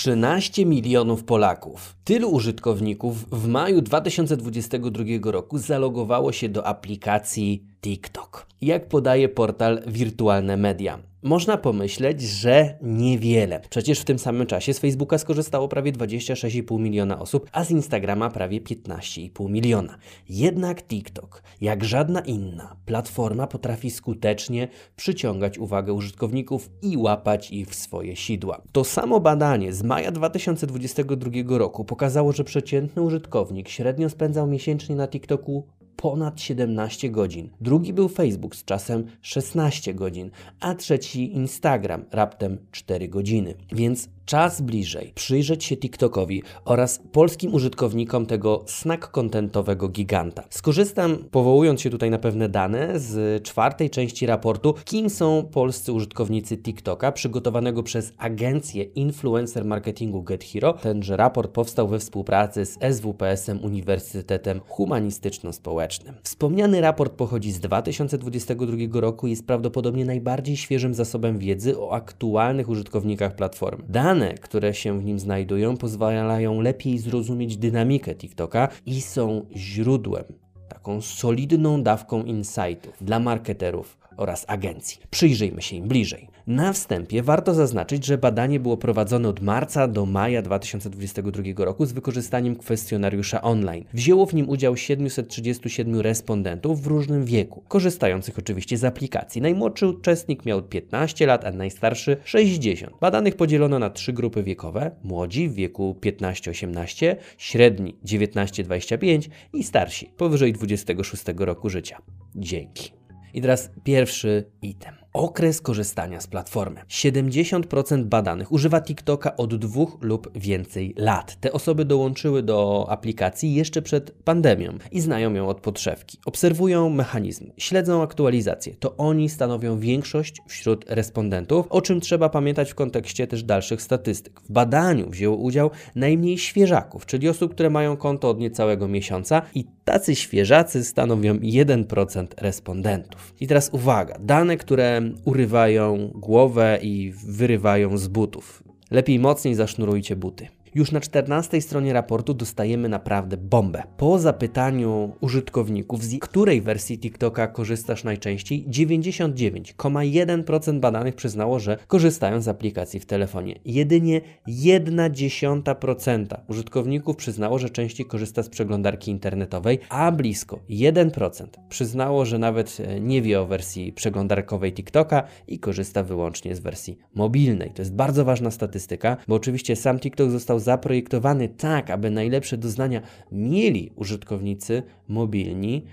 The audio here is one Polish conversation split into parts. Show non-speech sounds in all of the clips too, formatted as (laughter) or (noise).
13 milionów Polaków. Tylu użytkowników w maju 2022 roku zalogowało się do aplikacji TikTok. Jak podaje portal Wirtualne Media. Można pomyśleć, że niewiele. Przecież w tym samym czasie z Facebooka skorzystało prawie 26,5 miliona osób, a z Instagrama prawie 15,5 miliona. Jednak TikTok, jak żadna inna platforma, potrafi skutecznie przyciągać uwagę użytkowników i łapać ich w swoje sidła. To samo badanie z maja 2022 roku pokazało, że przeciętny użytkownik średnio spędzał miesięcznie na TikToku ponad 17 godzin. Drugi był Facebook z czasem 16 godzin, a trzeci Instagram raptem 4 godziny. Więc czas bliżej przyjrzeć się TikTokowi oraz polskim użytkownikom tego snack contentowego giganta. Skorzystam, powołując się tutaj na pewne dane, z czwartej części raportu, kim są polscy użytkownicy TikToka, przygotowanego przez agencję influencer marketingu GetHero. Tenże raport powstał we współpracy z SWPS-em Uniwersytetem Humanistyczno-Społecznym. Wspomniany raport pochodzi z 2022 roku i jest prawdopodobnie najbardziej świeżym zasobem wiedzy o aktualnych użytkownikach platformy. Dane Dane, które się w nim znajdują, pozwalają lepiej zrozumieć dynamikę TikToka i są źródłem, taką solidną dawką insightów dla marketerów oraz agencji. Przyjrzyjmy się im bliżej. Na wstępie warto zaznaczyć, że badanie było prowadzone od marca do maja 2022 roku z wykorzystaniem kwestionariusza online. Wzięło w nim udział 737 respondentów w różnym wieku, korzystających oczywiście z aplikacji. Najmłodszy uczestnik miał 15 lat, a najstarszy 60. Badanych podzielono na trzy grupy wiekowe: młodzi w wieku 15-18, średni 19-25 i starsi powyżej 26 roku życia. Dzięki. I teraz pierwszy item okres korzystania z platformy. 70% badanych używa TikToka od dwóch lub więcej lat. Te osoby dołączyły do aplikacji jeszcze przed pandemią i znają ją od podszewki. Obserwują mechanizmy, śledzą aktualizacje. To oni stanowią większość wśród respondentów, o czym trzeba pamiętać w kontekście też dalszych statystyk. W badaniu wzięło udział najmniej świeżaków, czyli osób, które mają konto od niecałego miesiąca i tacy świeżacy stanowią 1% respondentów. I teraz uwaga, dane, które urywają głowę i wyrywają z butów. Lepiej mocniej zasznurujcie buty. Już na 14 stronie raportu dostajemy naprawdę bombę. Po zapytaniu użytkowników, z której wersji TikToka korzystasz najczęściej, 99,1% badanych przyznało, że korzystają z aplikacji w telefonie. Jedynie 1,1% użytkowników przyznało, że częściej korzysta z przeglądarki internetowej, a blisko 1% przyznało, że nawet e, nie wie o wersji przeglądarkowej TikToka i korzysta wyłącznie z wersji mobilnej. To jest bardzo ważna statystyka, bo oczywiście sam TikTok został zaprojektowany tak, aby najlepsze doznania mieli użytkownicy mobilni,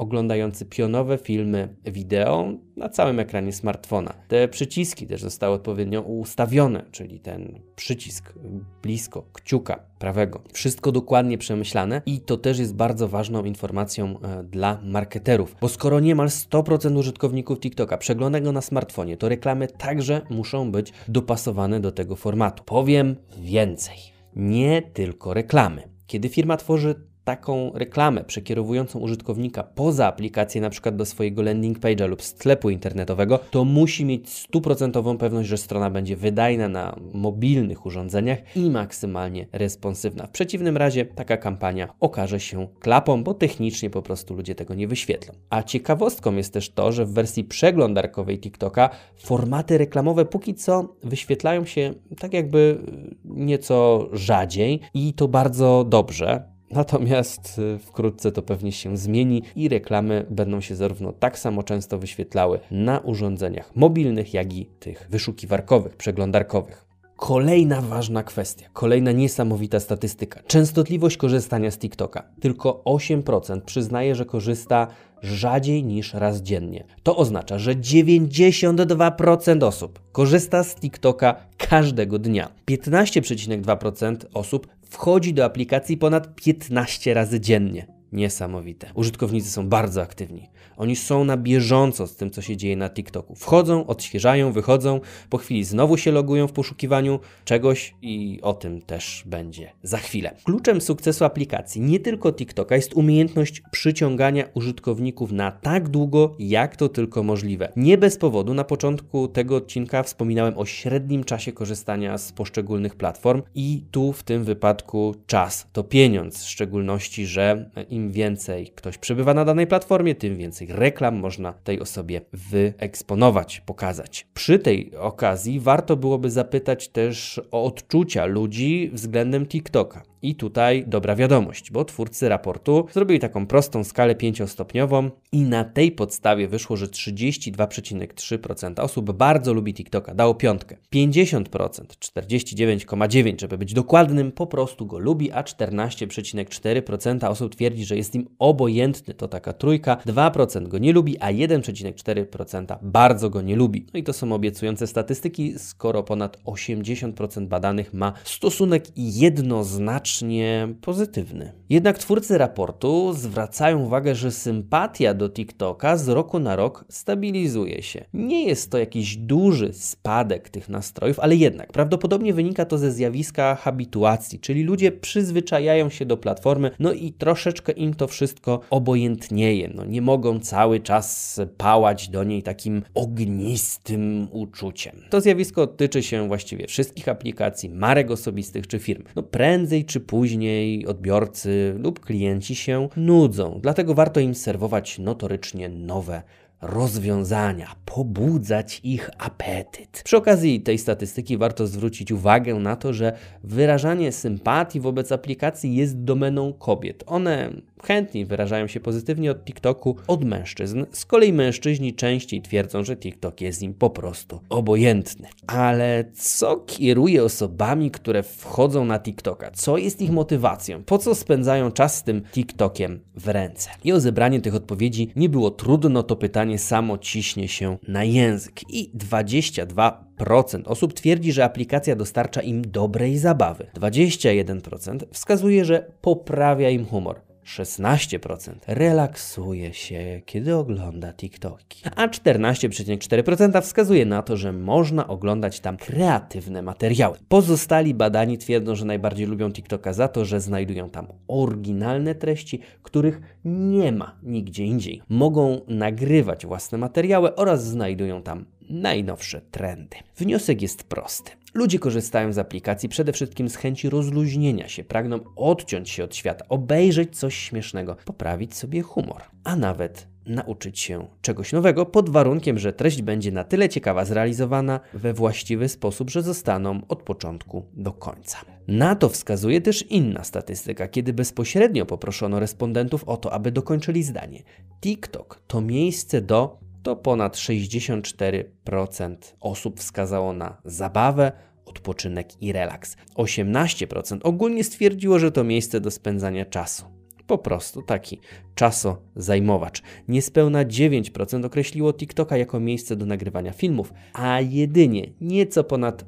oglądający pionowe filmy wideo na całym ekranie smartfona. Te przyciski też zostały odpowiednio ustawione, czyli ten przycisk blisko kciuka prawego. Wszystko dokładnie przemyślane i to też jest bardzo ważną informacją e, dla marketerów, bo skoro niemal 100% użytkowników TikToka przegląda go na smartfonie, to reklamy także muszą być dopasowane do tego formatu. Powiem więcej. Nie tylko reklamy. Kiedy firma tworzy taką reklamę przekierowującą użytkownika poza aplikację, na przykład do swojego landing page'a lub sklepu internetowego, to musi mieć stuprocentową pewność, że strona będzie wydajna na mobilnych urządzeniach i maksymalnie responsywna. W przeciwnym razie taka kampania okaże się klapą, bo technicznie po prostu ludzie tego nie wyświetlą. A ciekawostką jest też to, że w wersji przeglądarkowej TikToka formaty reklamowe póki co wyświetlają się tak jakby nieco rzadziej i to bardzo dobrze Natomiast y, wkrótce to pewnie się zmieni i reklamy będą się zarówno tak samo często wyświetlały na urządzeniach mobilnych, jak i tych wyszukiwarkowych, przeglądarkowych. Kolejna ważna kwestia, kolejna niesamowita statystyka. Częstotliwość korzystania z TikToka. Tylko 8% przyznaje, że korzysta rzadziej niż raz dziennie. To oznacza, że 92% osób korzysta z TikToka każdego dnia. 15,2% osób wchodzi do aplikacji ponad 15 razy dziennie. Niesamowite. Użytkownicy są bardzo aktywni. Oni są na bieżąco z tym, co się dzieje na TikToku. Wchodzą, odświeżają, wychodzą, po chwili znowu się logują w poszukiwaniu czegoś i o tym też będzie za chwilę. Kluczem sukcesu aplikacji nie tylko TikToka jest umiejętność przyciągania użytkowników na tak długo, jak to tylko możliwe. Nie bez powodu na początku tego odcinka wspominałem o średnim czasie korzystania z poszczególnych platform i tu w tym wypadku czas to pieniądz, w szczególności, że im więcej ktoś przebywa na danej platformie, tym więcej reklam można tej osobie wyeksponować, pokazać. Przy tej okazji warto byłoby zapytać też o odczucia ludzi względem TikToka. I tutaj dobra wiadomość, bo twórcy raportu zrobili taką prostą skalę pięciostopniową i na tej podstawie wyszło, że 32,3% osób bardzo lubi TikToka, dało piątkę. 50%, 49,9% żeby być dokładnym, po prostu go lubi, a 14,4% osób twierdzi, że jest im obojętny, to taka trójka, 2% go nie lubi, a 1,4% bardzo go nie lubi. No i to są obiecujące statystyki, skoro ponad 80% badanych ma stosunek jednoznaczny znacznie pozytywny. Jednak twórcy raportu zwracają uwagę, że sympatia do TikToka z roku na rok stabilizuje się. Nie jest to jakiś duży spadek tych nastrojów, ale jednak prawdopodobnie wynika to ze zjawiska habituacji, czyli ludzie przyzwyczajają się do platformy, no i troszeczkę im to wszystko obojętnieje. No, nie mogą cały czas pałać do niej takim ognistym uczuciem. To zjawisko tyczy się właściwie wszystkich aplikacji, marek osobistych czy firm. No prędzej czy później odbiorcy lub klienci się nudzą, dlatego warto im serwować notorycznie nowe rozwiązania, pobudzać ich apetyt. Przy okazji tej statystyki warto zwrócić uwagę na to, że wyrażanie sympatii wobec aplikacji jest domeną kobiet. One chętniej wyrażają się pozytywnie od TikToku od mężczyzn. Z kolei mężczyźni częściej twierdzą, że TikTok jest im po prostu obojętny. Ale co kieruje osobami, które wchodzą na TikToka? Co jest ich motywacją? Po co spędzają czas z tym TikTokiem w ręce? I o zebranie tych odpowiedzi nie było trudno, to pytanie samo ciśnie się na język. I 22 procent osób twierdzi, że aplikacja dostarcza im dobrej zabawy. 21% wskazuje, że poprawia im humor. 16% relaksuje się, kiedy ogląda TikToki, a 14,4% wskazuje na to, że można oglądać tam kreatywne materiały. Pozostali badani twierdzą, że najbardziej lubią TikToka za to, że znajdują tam oryginalne treści, których nie ma nigdzie indziej. Mogą nagrywać własne materiały oraz znajdują tam najnowsze trendy. Wniosek jest prosty. Ludzie korzystają z aplikacji przede wszystkim z chęci rozluźnienia się, pragną odciąć się od świata, obejrzeć coś śmiesznego, poprawić sobie humor, a nawet nauczyć się czegoś nowego pod warunkiem, że treść będzie na tyle ciekawa zrealizowana we właściwy sposób, że zostaną od początku do końca. Na to wskazuje też inna statystyka, kiedy bezpośrednio poproszono respondentów o to, aby dokończyli zdanie. TikTok to miejsce do to ponad 64% osób wskazało na zabawę, odpoczynek i relaks. 18% ogólnie stwierdziło, że to miejsce do spędzania czasu. Po prostu taki czasozajmowacz. Niespełna 9% określiło TikToka jako miejsce do nagrywania filmów, a jedynie nieco ponad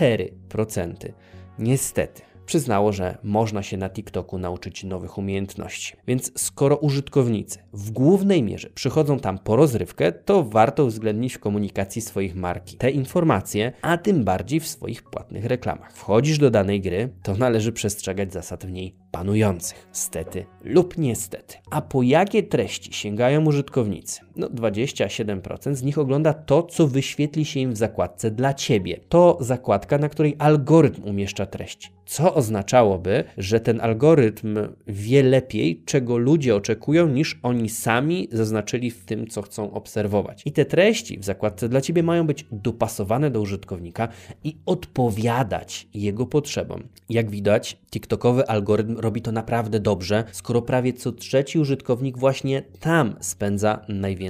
4% niestety przyznało, że można się na TikToku nauczyć nowych umiejętności. Więc skoro użytkownicy w głównej mierze przychodzą tam po rozrywkę, to warto uwzględnić w komunikacji swoich marki te informacje, a tym bardziej w swoich płatnych reklamach. Wchodzisz do danej gry, to należy przestrzegać zasad w niej panujących, stety lub niestety. A po jakie treści sięgają użytkownicy? No 27% z nich ogląda to, co wyświetli się im w zakładce dla Ciebie. To zakładka, na której algorytm umieszcza treści. Co oznaczałoby, że ten algorytm wie lepiej, czego ludzie oczekują, niż oni sami zaznaczyli w tym, co chcą obserwować. I te treści w zakładce dla Ciebie mają być dopasowane do użytkownika i odpowiadać jego potrzebom. Jak widać, TikTokowy algorytm robi to naprawdę dobrze, skoro prawie co trzeci użytkownik właśnie tam spędza najwięcej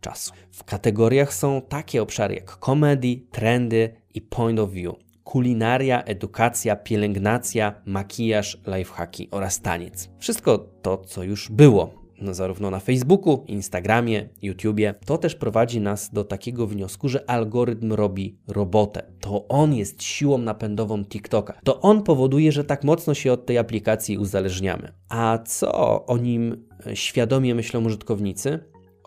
czasu. W kategoriach są takie obszary jak comedy, trendy i point of view kulinaria, edukacja, pielęgnacja, makijaż, lifehacki oraz taniec. Wszystko to, co już było no, zarówno na Facebooku, Instagramie, YouTubie, to też prowadzi nas do takiego wniosku, że algorytm robi robotę. To on jest siłą napędową TikToka. To on powoduje, że tak mocno się od tej aplikacji uzależniamy. A co o nim e, świadomie myślą użytkownicy?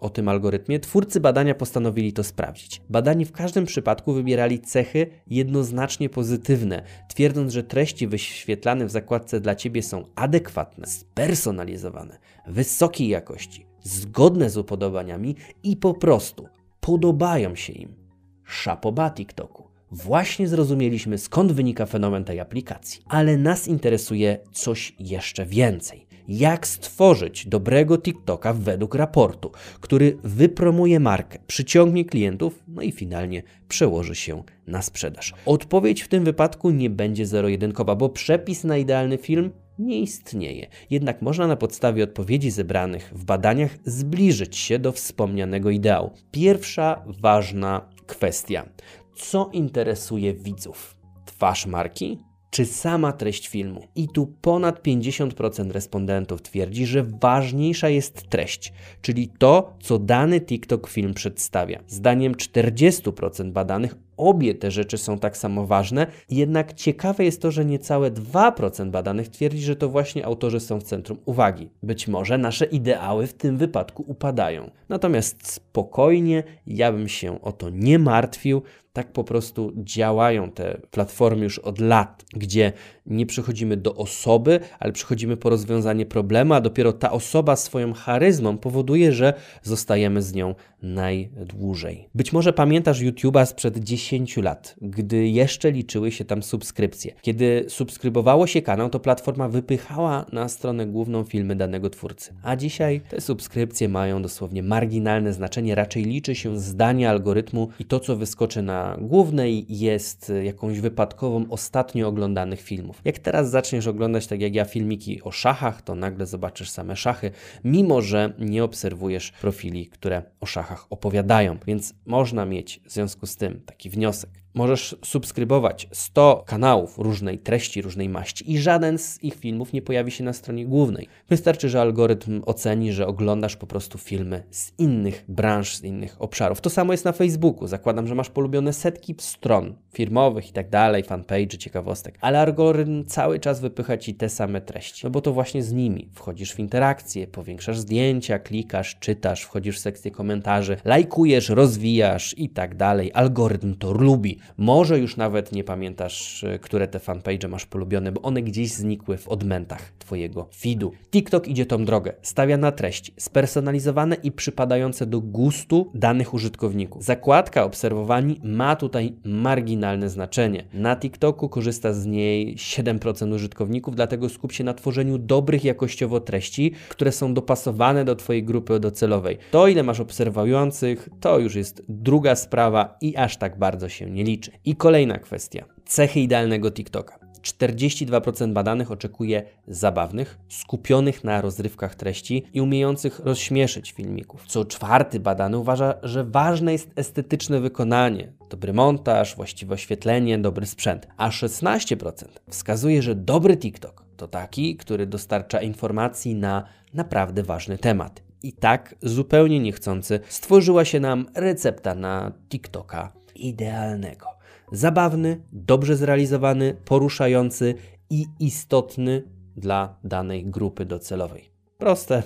O tym algorytmie, twórcy badania postanowili to sprawdzić. Badani w każdym przypadku wybierali cechy jednoznacznie pozytywne, twierdząc, że treści wyświetlane w zakładce dla Ciebie są adekwatne, spersonalizowane, wysokiej jakości, zgodne z upodobaniami i po prostu podobają się im. Szapoba TikToku. Właśnie zrozumieliśmy skąd wynika fenomen tej aplikacji, ale nas interesuje coś jeszcze więcej jak stworzyć dobrego TikToka według raportu, który wypromuje markę, przyciągnie klientów, no i finalnie przełoży się na sprzedaż. Odpowiedź w tym wypadku nie będzie zero-jedynkowa, bo przepis na idealny film nie istnieje. Jednak można na podstawie odpowiedzi zebranych w badaniach zbliżyć się do wspomnianego ideału. Pierwsza ważna kwestia. Co interesuje widzów? Twarz marki? Czy sama treść filmu. I tu ponad 50% respondentów twierdzi, że ważniejsza jest treść, czyli to, co dany TikTok film przedstawia. Zdaniem 40% badanych obie te rzeczy są tak samo ważne, jednak ciekawe jest to, że niecałe 2% badanych twierdzi, że to właśnie autorzy są w centrum uwagi. Być może nasze ideały w tym wypadku upadają. Natomiast spokojnie, ja bym się o to nie martwił. Tak po prostu działają te platformy już od lat, gdzie nie przychodzimy do osoby, ale przychodzimy po rozwiązanie problemu, a dopiero ta osoba swoją charyzmą powoduje, że zostajemy z nią najdłużej. Być może pamiętasz YouTube'a sprzed 10 lat, gdy jeszcze liczyły się tam subskrypcje. Kiedy subskrybowało się kanał, to platforma wypychała na stronę główną filmy danego twórcy. A dzisiaj te subskrypcje mają dosłownie marginalne znaczenie, raczej liczy się zdanie algorytmu i to, co wyskoczy na głównej, jest jakąś wypadkową ostatnio oglądanych filmów. Jak teraz zaczniesz oglądać, tak jak ja, filmiki o szachach, to nagle zobaczysz same szachy, mimo że nie obserwujesz profili, które o szachach opowiadają. Więc można mieć w związku z tym taki wniosek. Możesz subskrybować 100 kanałów różnej treści, różnej maści i żaden z ich filmów nie pojawi się na stronie głównej. Wystarczy, że algorytm oceni, że oglądasz po prostu filmy z innych branż, z innych obszarów. To samo jest na Facebooku. Zakładam, że masz polubione setki stron firmowych i tak dalej, fanpage, ciekawostek, ale algorytm cały czas wypycha ci te same treści, no bo to właśnie z nimi wchodzisz w interakcję, powiększasz zdjęcia, klikasz, czytasz, wchodzisz w sekcję komentarzy, lajkujesz, rozwijasz i tak dalej. Algorytm to lubi. Może już nawet nie pamiętasz, e, które te fanpage masz polubione, bo one gdzieś znikły w odmętach Twojego feedu. TikTok idzie tą drogę. Stawia na treści spersonalizowane i przypadające do gustu danych użytkowników. Zakładka obserwowani ma tutaj marginalne znaczenie. Na TikToku korzysta z niej 7% użytkowników, dlatego skup się na tworzeniu dobrych jakościowo treści, które są dopasowane do Twojej grupy docelowej. To, ile masz obserwujących, to już jest druga sprawa i aż tak bardzo się nie liczy liczy. I kolejna kwestia. Cechy idealnego TikToka. 42% badanych oczekuje zabawnych, skupionych na rozrywkach treści i umiejących rozśmieszyć filmików. Co czwarty badany uważa, że ważne jest estetyczne wykonanie, dobry montaż, właściwe oświetlenie, dobry sprzęt. A 16% wskazuje, że dobry TikTok to taki, który dostarcza informacji na naprawdę ważny temat. I tak, zupełnie niechcący, stworzyła się nam recepta na TikToka idealnego. Zabawny, dobrze zrealizowany, poruszający i istotny dla danej grupy docelowej. Proste,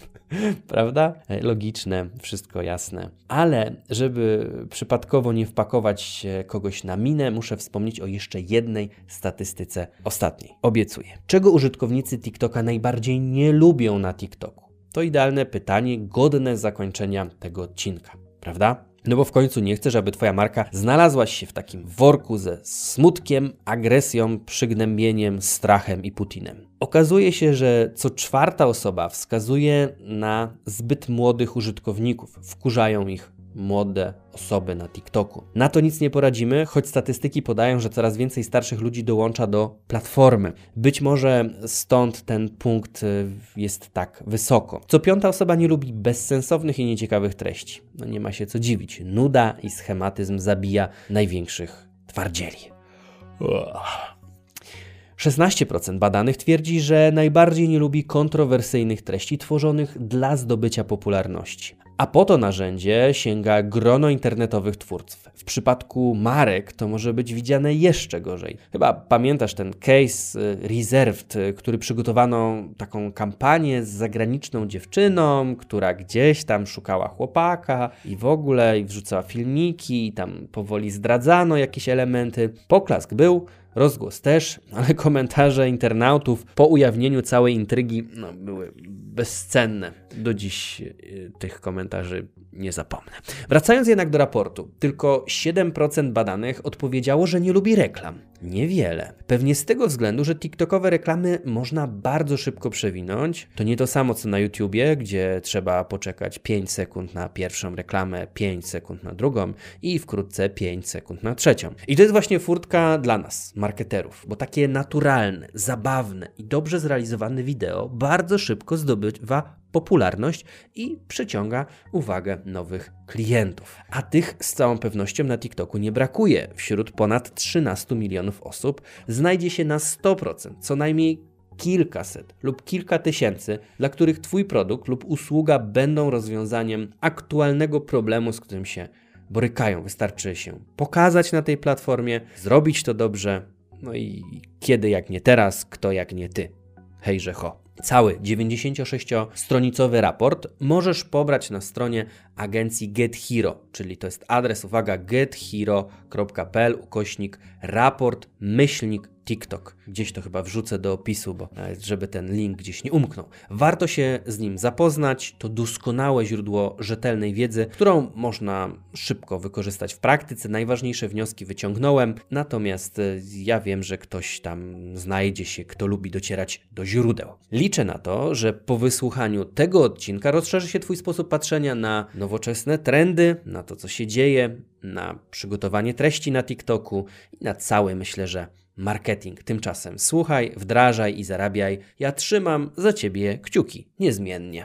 (laughs) prawda? Logiczne, wszystko jasne. Ale żeby przypadkowo nie wpakować kogoś na minę, muszę wspomnieć o jeszcze jednej statystyce ostatniej. Obiecuję. Czego użytkownicy TikToka najbardziej nie lubią na TikToku? To idealne pytanie, godne zakończenia tego odcinka, prawda? No bo w końcu nie chcesz, aby Twoja marka znalazła się w takim worku ze smutkiem, agresją, przygnębieniem, strachem i Putinem. Okazuje się, że co czwarta osoba wskazuje na zbyt młodych użytkowników, wkurzają ich młode osoby na TikToku. Na to nic nie poradzimy, choć statystyki podają, że coraz więcej starszych ludzi dołącza do platformy. Być może stąd ten punkt y, jest tak wysoko. Co piąta osoba nie lubi bezsensownych i nieciekawych treści. No nie ma się co dziwić. Nuda i schematyzm zabija największych twardzieli. 16% badanych twierdzi, że najbardziej nie lubi kontrowersyjnych treści tworzonych dla zdobycia popularności. A po to narzędzie sięga grono internetowych twórców. W przypadku marek to może być widziane jeszcze gorzej. Chyba pamiętasz ten case y, Reserved, y, który przygotowano taką kampanię z zagraniczną dziewczyną, która gdzieś tam szukała chłopaka i w ogóle i wrzucała filmiki, i tam powoli zdradzano jakieś elementy. Poklask był, rozgłos też, (laughs) ale komentarze internautów po ujawnieniu całej intrygi no, były bezcenne. Do dziś y, tych komentarzy nie zapomnę. Wracając jednak do raportu, tylko 7% badanych odpowiedziało, że nie lubi reklam. Niewiele. Pewnie z tego względu, że TikTokowe reklamy można bardzo szybko przewinąć. To nie to samo co na YouTubie, gdzie trzeba poczekać 5 sekund na pierwszą reklamę, 5 sekund na drugą i wkrótce 5 sekund na trzecią. I to jest właśnie furtka dla nas, marketerów, bo takie naturalne, zabawne i dobrze zrealizowane wideo bardzo szybko zdobywa popularność i przyciąga uwagę nowych klientów. A tych z całą pewnością na TikToku nie brakuje. Wśród ponad 13 milionów osób znajdzie się na 100% co najmniej kilkaset lub kilka tysięcy, dla których Twój produkt lub usługa będą rozwiązaniem aktualnego problemu, z którym się borykają. Wystarczy się pokazać na tej platformie, zrobić to dobrze, no i kiedy jak nie teraz, kto jak nie Ty. Hejże ho. Cały 96-stronicowy raport możesz pobrać na stronie agencji GetHero, czyli to jest adres, uwaga, gethero.pl ukośnik raport myślnik TikTok. Gdzieś to chyba wrzucę do opisu, bo żeby ten link gdzieś nie umknął. Warto się z nim zapoznać. To doskonałe źródło rzetelnej wiedzy, którą można szybko wykorzystać w praktyce. Najważniejsze wnioski wyciągnąłem, natomiast e, ja wiem, że ktoś tam znajdzie się, kto lubi docierać do źródeł. Liczę na to, że po wysłuchaniu tego odcinka rozszerzy się Twój sposób patrzenia na nowoczesne trendy, na to, co się dzieje, na przygotowanie treści na TikToku i na cały, myślę, że marketing. Tymczasem słuchaj, wdrażaj i zarabiaj. Ja trzymam za Ciebie kciuki niezmiennie.